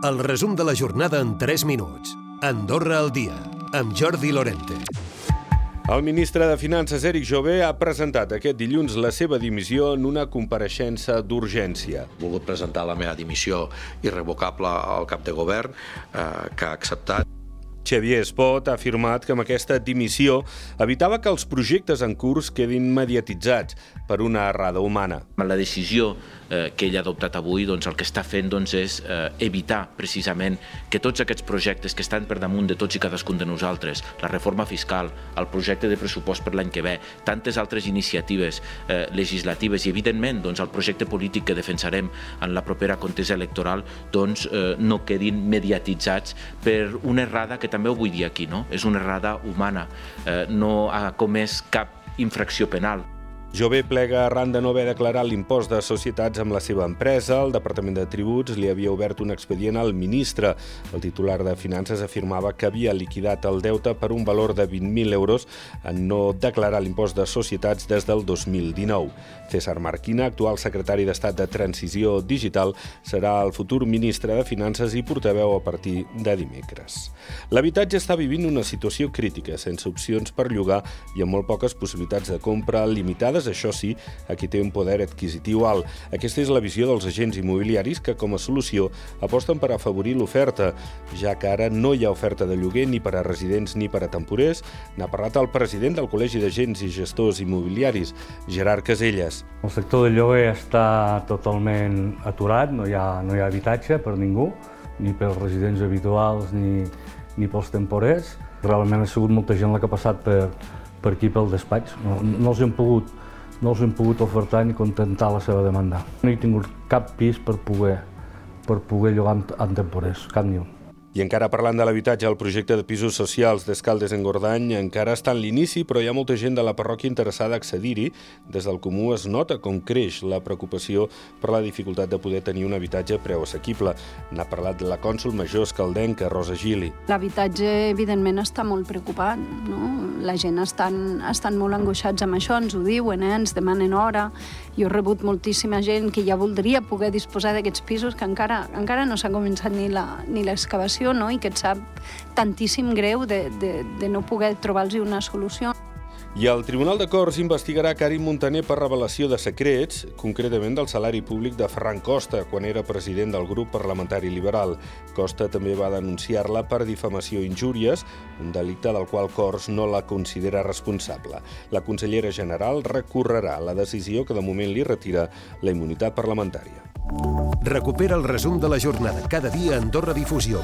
El resum de la jornada en 3 minuts. Andorra al dia, amb Jordi Lorente. El ministre de Finances, Eric Jové, ha presentat aquest dilluns la seva dimissió en una compareixença d'urgència. He volgut presentar la meva dimissió irrevocable al cap de govern, eh, que ha acceptat. Xavier Espot ha afirmat que amb aquesta dimissió evitava que els projectes en curs quedin mediatitzats per una errada humana. La decisió eh, que ell ha adoptat avui doncs, el que està fent doncs, és eh, evitar precisament que tots aquests projectes que estan per damunt de tots i cadascun de nosaltres, la reforma fiscal, el projecte de pressupost per l'any que ve, tantes altres iniciatives eh, legislatives i, evidentment, doncs, el projecte polític que defensarem en la propera contesa electoral doncs, eh, no quedin mediatitzats per una errada que també ho vull dir aquí, no? és una errada humana, eh, no ha comès cap infracció penal. Jové plega arran de no haver declarat l'impost de societats amb la seva empresa. El Departament de Tributs li havia obert un expedient al ministre. El titular de Finances afirmava que havia liquidat el deute per un valor de 20.000 euros en no declarar l'impost de societats des del 2019. César Marquina, actual secretari d'Estat de Transició Digital, serà el futur ministre de Finances i portaveu a partir de dimecres. L'habitatge està vivint una situació crítica, sense opcions per llogar i amb molt poques possibilitats de compra limitades vegades, això sí, a qui té un poder adquisitiu alt. Aquesta és la visió dels agents immobiliaris que, com a solució, aposten per afavorir l'oferta, ja que ara no hi ha oferta de lloguer ni per a residents ni per a temporers. N'ha parlat el president del Col·legi d'Agents i Gestors Immobiliaris, Gerard Caselles. El sector del lloguer està totalment aturat, no hi ha, no hi ha habitatge per ningú, ni pels residents habituals ni, ni pels temporers. Realment ha sigut molta gent la que ha passat per, per aquí pel despatx. No, no els hem pogut no els hem pogut ofertar ni contentar la seva demanda. No he tingut cap pis per poder, per poder llogar en temporers, cap ni un. I encara parlant de l'habitatge, el projecte de pisos socials d'Escaldes en Gordany encara està en l'inici, però hi ha molta gent de la parròquia interessada a accedir-hi. Des del Comú es nota com creix la preocupació per la dificultat de poder tenir un habitatge a preu assequible. N'ha parlat la cònsul major escaldenca, Rosa Gili. L'habitatge, evidentment, està molt preocupat. No? La gent estan, estan molt angoixats amb això, ens ho diuen, eh? ens demanen hora. Jo he rebut moltíssima gent que ja voldria poder disposar d'aquests pisos, que encara, encara no s'ha començat ni l'excavació situació no? i que et sap tantíssim greu de, de, de no poder trobar-los una solució. I el Tribunal de Corts investigarà Karim Montaner per revelació de secrets, concretament del salari públic de Ferran Costa, quan era president del grup parlamentari liberal. Costa també va denunciar-la per difamació i injúries, un delicte del qual Corts no la considera responsable. La consellera general recorrerà la decisió que de moment li retira la immunitat parlamentària. Recupera el resum de la jornada cada dia a Andorra Difusió.